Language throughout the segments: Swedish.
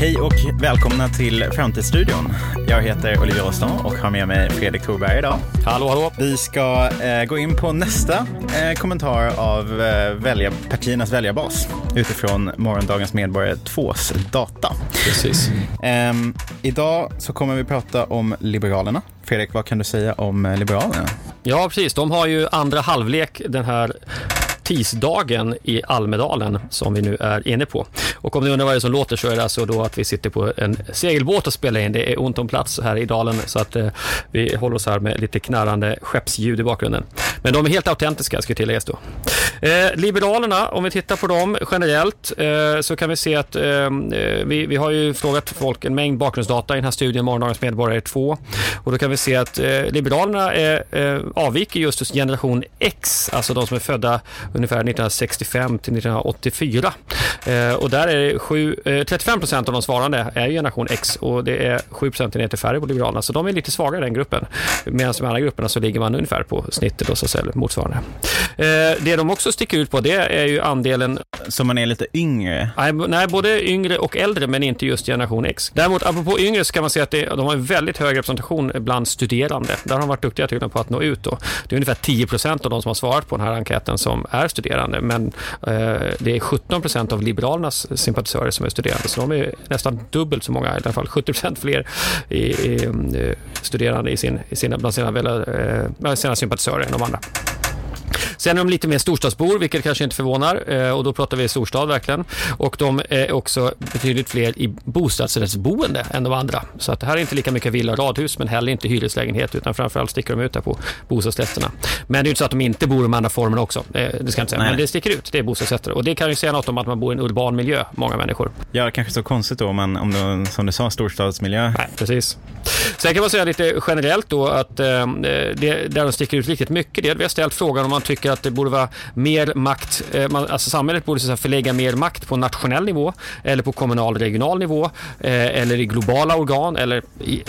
Hej och välkomna till Framtidsstudion. Jag heter Oliver Rostam och har med mig Fredrik Thorberg idag. Hallå, hallå. Vi ska eh, gå in på nästa eh, kommentar av eh, välja, partiernas väljarbas utifrån Morgondagens Medborgare 2s data. Precis. Ehm, idag så kommer vi prata om Liberalerna. Fredrik, vad kan du säga om eh, Liberalerna? Ja, precis. De har ju andra halvlek den här tisdagen i Almedalen som vi nu är inne på. Och om ni undrar vad det är som låter så är det alltså då att vi sitter på en segelbåt och spelar in. Det är ont om plats här i dalen så att eh, vi håller oss här med lite knarrande skeppsljud i bakgrunden. Men de är helt autentiska ska tilläggas då. Eh, Liberalerna, om vi tittar på dem generellt eh, så kan vi se att eh, eh vi, vi har ju frågat folk en mängd bakgrundsdata i den här studien Morgondagens medborgare 2 och då kan vi se att eh, Liberalerna är, eh, avviker just hos generation X, alltså de som är födda ungefär 1965 till 1984. Eh, och där är det sju, eh, 35 procent av de svarande är generation X och det är 7 procentenheter färre på Liberalerna. Så de är lite svagare i den gruppen. Medan de andra grupperna så ligger man ungefär på snittet då, så säga, motsvarande. Eh, det de också sticker ut på det är ju andelen... Så man är lite yngre? Nej, nej, både yngre och äldre men inte just generation X. Däremot apropå yngre så kan man säga att det, de har en väldigt hög representation bland studerande. Där har de varit duktiga tydligen på att nå ut. Då. Det är ungefär 10 procent av de som har svarat på den här enkäten som är studerande. Men eh, det är 17 procent av Liberalernas sympatisörer som är studerande. Så de är nästan dubbelt så många, i alla fall 70 procent fler i, i, i, studerande i sin, i sina, bland sina, väl, eh, sina sympatisörer än de andra. Sen är de lite mer storstadsbor, vilket kanske inte förvånar. Eh, och då pratar vi storstad verkligen. Och de är också betydligt fler i bostadsrättsboende än de andra. Så att det här är inte lika mycket villa och radhus, men heller inte hyreslägenhet, utan framförallt sticker de ut här på bostadsrätterna. Men det är inte så att de inte bor i de andra formerna också. Eh, det ska jag inte säga. Nej. Men det sticker ut, det är bostadsrätter. Och det kan ju säga något om att man bor i en urban miljö, många människor. Ja, kanske så konstigt då om man, om du, som du sa, storstadsmiljö. Nej, precis. Sen kan man säga lite generellt då att eh, det, där de sticker ut riktigt mycket, det är att vi har ställt frågan om man tycker att det borde vara mer makt, eh, man, alltså samhället borde så förlägga mer makt på nationell nivå eller på kommunal regional nivå eh, eller i globala organ eller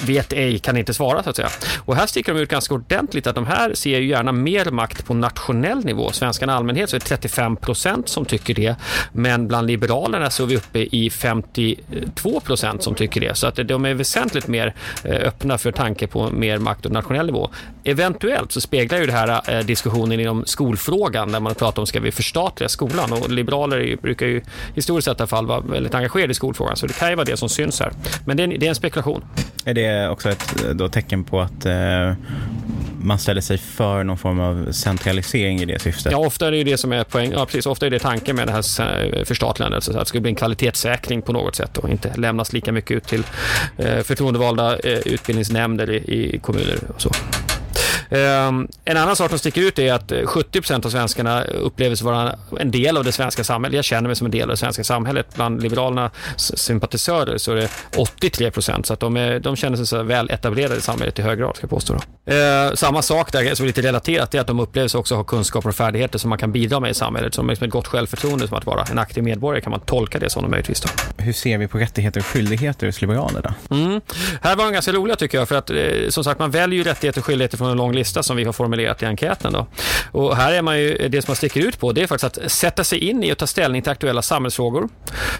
vet ej, kan inte svara så att säga. Och här sticker de ut ganska ordentligt att de här ser ju gärna mer makt på nationell nivå. Svenskarna i allmänhet så är det 35 procent som tycker det, men bland liberalerna så är vi uppe i 52 procent som tycker det. Så att de är väsentligt mer eh, öppna för tanke på mer makt på nationell nivå. Eventuellt så speglar ju det här eh, diskussionen inom skolfrågan där man pratar om ska vi förstatliga skolan och liberaler brukar ju historiskt sett i alla fall vara väldigt engagerade i skolfrågan så det kan ju vara det som syns här. Men det är en, det är en spekulation. Är det också ett då, tecken på att eh, man ställer sig för någon form av centralisering i det syftet? Ja, ofta är det ju det som är poäng. Ja, precis. Ofta är det tanken med det här förstatligandet. Så att det skulle bli en kvalitetssäkring på något sätt och inte lämnas lika mycket ut till eh, förtroendevalda eh, utbildningsnämnder i, i kommuner och så. Um, en annan sak som sticker ut är att 70% av svenskarna upplever sig vara en del av det svenska samhället. Jag känner mig som en del av det svenska samhället. Bland Liberalernas sympatisörer så är det 83% så att de, är, de känner sig så väl etablerade i samhället i hög grad, ska jag påstå. Uh, samma sak där som är lite relaterat är att de upplever sig också ha kunskaper och färdigheter som man kan bidra med i samhället. Som liksom ett gott självförtroende som att vara en aktiv medborgare kan man tolka det som de möjligtvis. Då. Hur ser vi på rättigheter och skyldigheter hos liberaler då? Mm. Här var de ganska roliga tycker jag, för att eh, som sagt man väljer ju rättigheter och skyldigheter från en lång lista som vi har formulerat i enkäten. Då. Och här är man ju, det som man sticker ut på det är faktiskt att sätta sig in i och ta ställning till aktuella samhällsfrågor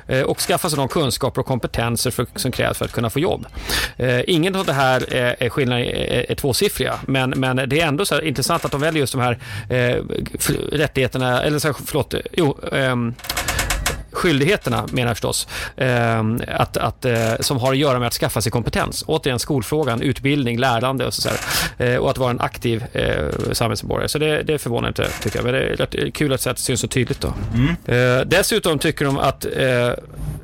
eh, och skaffa sig de kunskaper och kompetenser för, som krävs för att kunna få jobb. Eh, Ingen av det här är, är är, är tvåsiffriga, men, men det är ändå så intressant att de väljer just de här eh, rättigheterna, eller så, förlåt, jo, eh, skyldigheterna menar jag förstås, eh, att, att, eh, som har att göra med att skaffa sig kompetens. Återigen skolfrågan, utbildning, lärande och, så eh, och att vara en aktiv eh, samhällsmedborgare. Så det, det förvånar inte tycker jag, men det är kul att det syns så tydligt. Då. Mm. Eh, dessutom tycker de att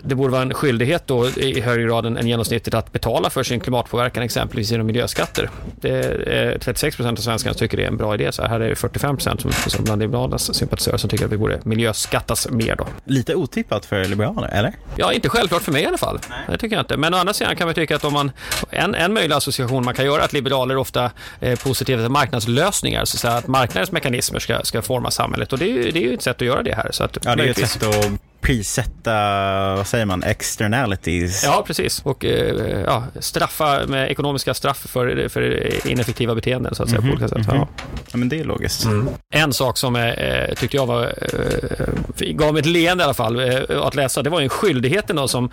det borde vara en skyldighet då i högre grad än genomsnittet att betala för sin klimatpåverkan, exempelvis genom miljöskatter. Det är 36 procent av svenskarna tycker det är en bra idé. Så här är det 45 procent som, som bland Liberalernas sympatisörer som tycker att vi borde miljöskattas mer. Då. Lite otippat för liberaler, eller? Ja, inte självklart för mig i alla fall. Nej. Det tycker jag inte. Men å andra sidan kan man tycka att om man, en, en möjlig association man kan göra att liberaler ofta är positiva till marknadslösningar, så att, säga, att marknadens mekanismer ska, ska forma samhället. Och det är, ju, det är ju ett sätt att göra det här. Så att, ja, det är ett sätt att prissätta, vad säger man, externalities. Ja, precis. Och eh, ja, straffa med ekonomiska straff för, för ineffektiva beteenden, så att säga, mm -hmm. på olika sätt. Ja. ja. men det är logiskt. Mm. En sak som eh, tyckte jag var, eh, gav mig ett leende i alla fall, eh, att läsa, det var en skyldighet då, som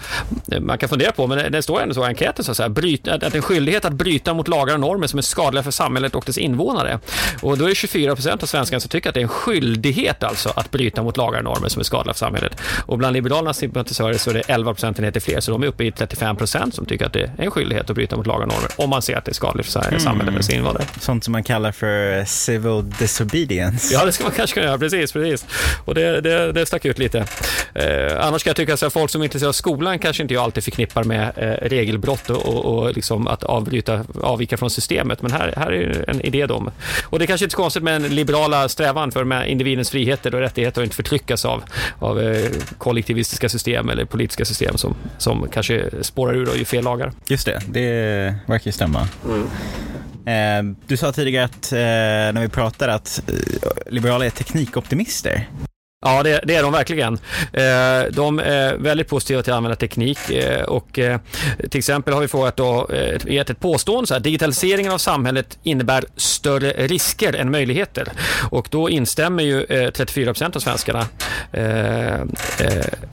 eh, man kan fundera på, men det, det står ändå så i enkäten, så att, säga, bryt, att, att en skyldighet att bryta mot lagar och normer som är skadliga för samhället och dess invånare. Och då är det 24 procent av svenskarna som tycker att det är en skyldighet alltså att bryta mot lagar och normer som är skadliga för samhället. Och bland Liberalernas sympatisörer så är det 11 procentenheter fler, så de är uppe i 35 procent som tycker att det är en skyldighet att bryta mot lagar och normer om man ser att det är skadligt för mm. samhället och invånare. Sånt som man kallar för civil disobedience. Ja, det ska man kanske kunna göra, precis. precis. Och det, det, det stack ut lite. Eh, annars kan jag tycka att folk som är intresserade av skolan kanske inte jag alltid förknippar med eh, regelbrott och, och, och liksom att avbryta, avvika från systemet, men här, här är en idé då. Och det är kanske inte så konstigt med en liberala strävan för individens friheter och rättigheter att inte förtryckas av, av eh, kollektivistiska system eller politiska system som, som kanske spårar ur och gör fel lagar. Just det, det verkar ju stämma. Mm. Eh, du sa tidigare att, eh, när vi pratade att eh, liberaler är teknikoptimister. Ja, det, det, är de verkligen. Eh, de är väldigt positiva till att använda teknik eh, och eh, till exempel har vi frågat då, gett ett påstående så här, digitaliseringen av samhället innebär större risker än möjligheter och då instämmer ju 34 procent av svenskarna Eh, eh,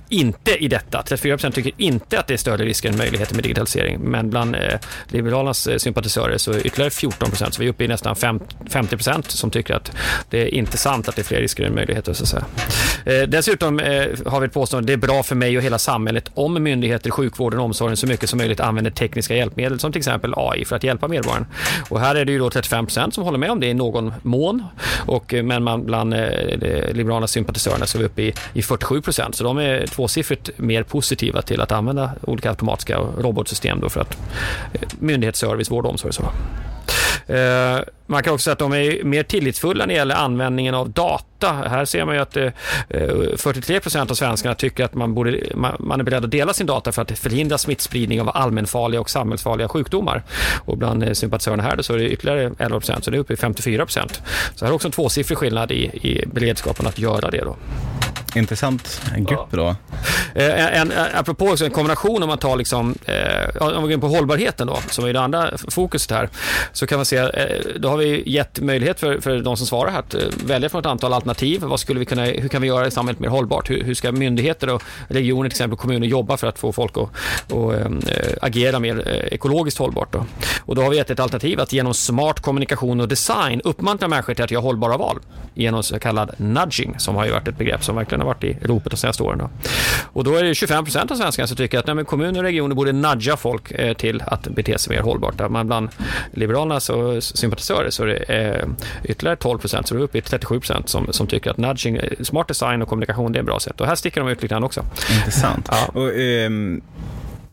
inte i detta. 34 procent tycker inte att det är större risker än möjligheter med digitalisering, men bland eh, Liberalernas sympatisörer så är ytterligare 14 procent, så vi är uppe i nästan 50 procent som tycker att det är inte sant att det är fler risker än möjligheter. Så att säga. Eh, dessutom eh, har vi ett påstående det är bra för mig och hela samhället om myndigheter, sjukvården och omsorgen så mycket som möjligt använder tekniska hjälpmedel som till exempel AI för att hjälpa medborgaren. Och här är det ju då 35 procent som håller med om det i någon mån. Och, men man, bland eh, Liberalernas sympatisörerna så är vi uppe i, i 47 procent. Så de är tvåsiffrigt mer positiva till att använda olika automatiska robotsystem då för att eh, myndighetsservice, vård och omsorg. Så. Eh, man kan också säga att de är mer tillitsfulla när det gäller användningen av data. Här ser man ju att eh, 43 procent av svenskarna tycker att man, borde, man är beredd att dela sin data för att förhindra smittspridning av allmänfarliga och samhällsfarliga sjukdomar. Och bland sympatisörerna här så är det ytterligare 11 procent, så det är uppe i 54 procent. Så här är också en tvåsiffrig skillnad i, i beredskapen att göra det. Då. Intressant grupp då. Eh, en, apropå också en kombination om man tar liksom, eh, om vi går in på hållbarheten då, som är det andra fokuset här, så kan man se, eh, då har vi gett möjlighet för, för de som svarar här att eh, välja från ett antal alternativ. Vad skulle vi kunna, hur kan vi göra samhället mer hållbart? Hur, hur ska myndigheter och regioner, till exempel kommuner, jobba för att få folk att och, ehm, eh, agera mer eh, ekologiskt hållbart? Då? Och då har vi gett ett alternativ att genom smart kommunikation och design uppmuntra människor till att göra hållbara val genom så kallad nudging, som har ju varit ett begrepp som verkligen har varit i ropet de senaste åren. Då. Och då är det 25 procent av svenskarna som tycker att nej, kommuner och regioner borde nudga folk eh, till att bete sig mer hållbart. Man bland Liberalernas och sympatisörer så är det eh, ytterligare 12 procent, så det är uppe i 37 procent som, som tycker att nudging, eh, smart design och kommunikation det är ett bra sätt. Och här sticker de ut lite grann också. Intressant. Ja. Och, um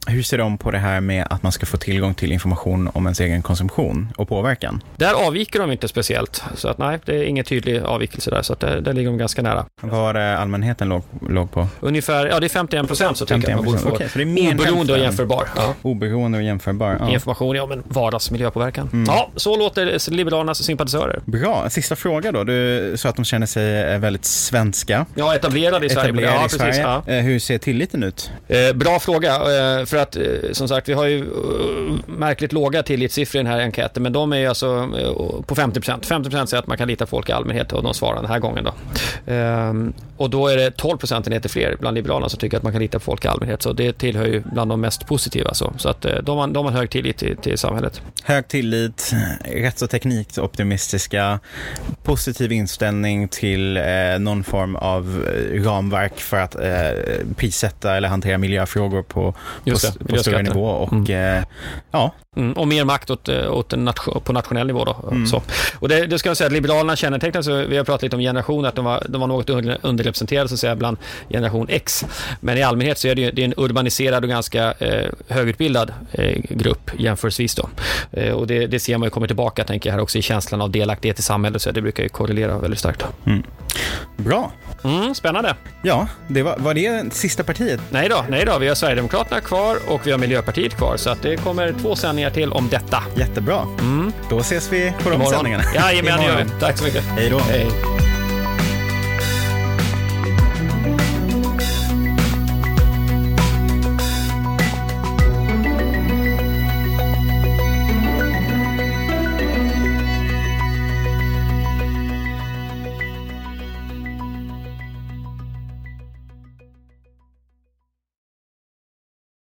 hur ser de på det här med att man ska få tillgång till information om ens egen konsumtion och påverkan? Där avviker de inte speciellt. Så att nej, det är ingen tydlig avvikelse där. Så att där, där ligger de ganska nära. Vad var det allmänheten låg, låg på? Ungefär, ja det är 51 procent så tycker jag man borde få. Okay, så det är mer oberoende och jämförbar. Ja. Oberoende och jämförbar. Ja. Information om en vardagsmiljöpåverkan. Mm. Ja, så låter Liberalernas sympatisörer. Bra. Sista fråga då. Du sa att de känner sig väldigt svenska. Ja, etablerade i Sverige. Etablerade ja, i Sverige. Ja. Eh, hur ser tilliten ut? Eh, bra fråga. Eh, för att eh, som sagt, vi har ju uh, märkligt låga tillitssiffror i den här enkäten, men de är alltså uh, på 50 procent. 50 procent säger att man kan lita på folk i allmänhet och de svarar den här gången. Då. Um, och då är det 12 procentenheter fler bland Liberalerna som tycker att man kan lita på folk i allmänhet. Så det tillhör ju bland de mest positiva. Så, så att de har, de har hög tillit till, till samhället. Hög tillit, rätts och teknikoptimistiska, positiv inställning till eh, någon form av ramverk för att eh, prissätta eller hantera miljöfrågor på, på, på större nivå. Och, mm. eh, ja. Mm, och mer makt åt, eh, åt nation, på nationell nivå. Då, mm. så. Och det, det ska jag säga att Liberalerna kännetecknas, vi har pratat lite om generationer, att de var, de var något underrepresenterade så att säga, bland generation X. Men i allmänhet så är det, det är en urbaniserad och ganska eh, högutbildad eh, grupp jämförelsevis. Då. Eh, och det, det ser man ju kommer tillbaka tänker jag, här också i känslan av delaktighet i samhället, så det brukar ju korrelera väldigt starkt. Mm. Bra. Mm, spännande. Ja, det var, var det sista partiet? Nej då, nej då, vi har Sverigedemokraterna kvar och vi har Miljöpartiet kvar, så att det kommer två sändningar till om detta. Jättebra. Mm. Då ses vi på de sändningarna. Jajamän, det gör vi. Tack så mycket. Hej då. Hej.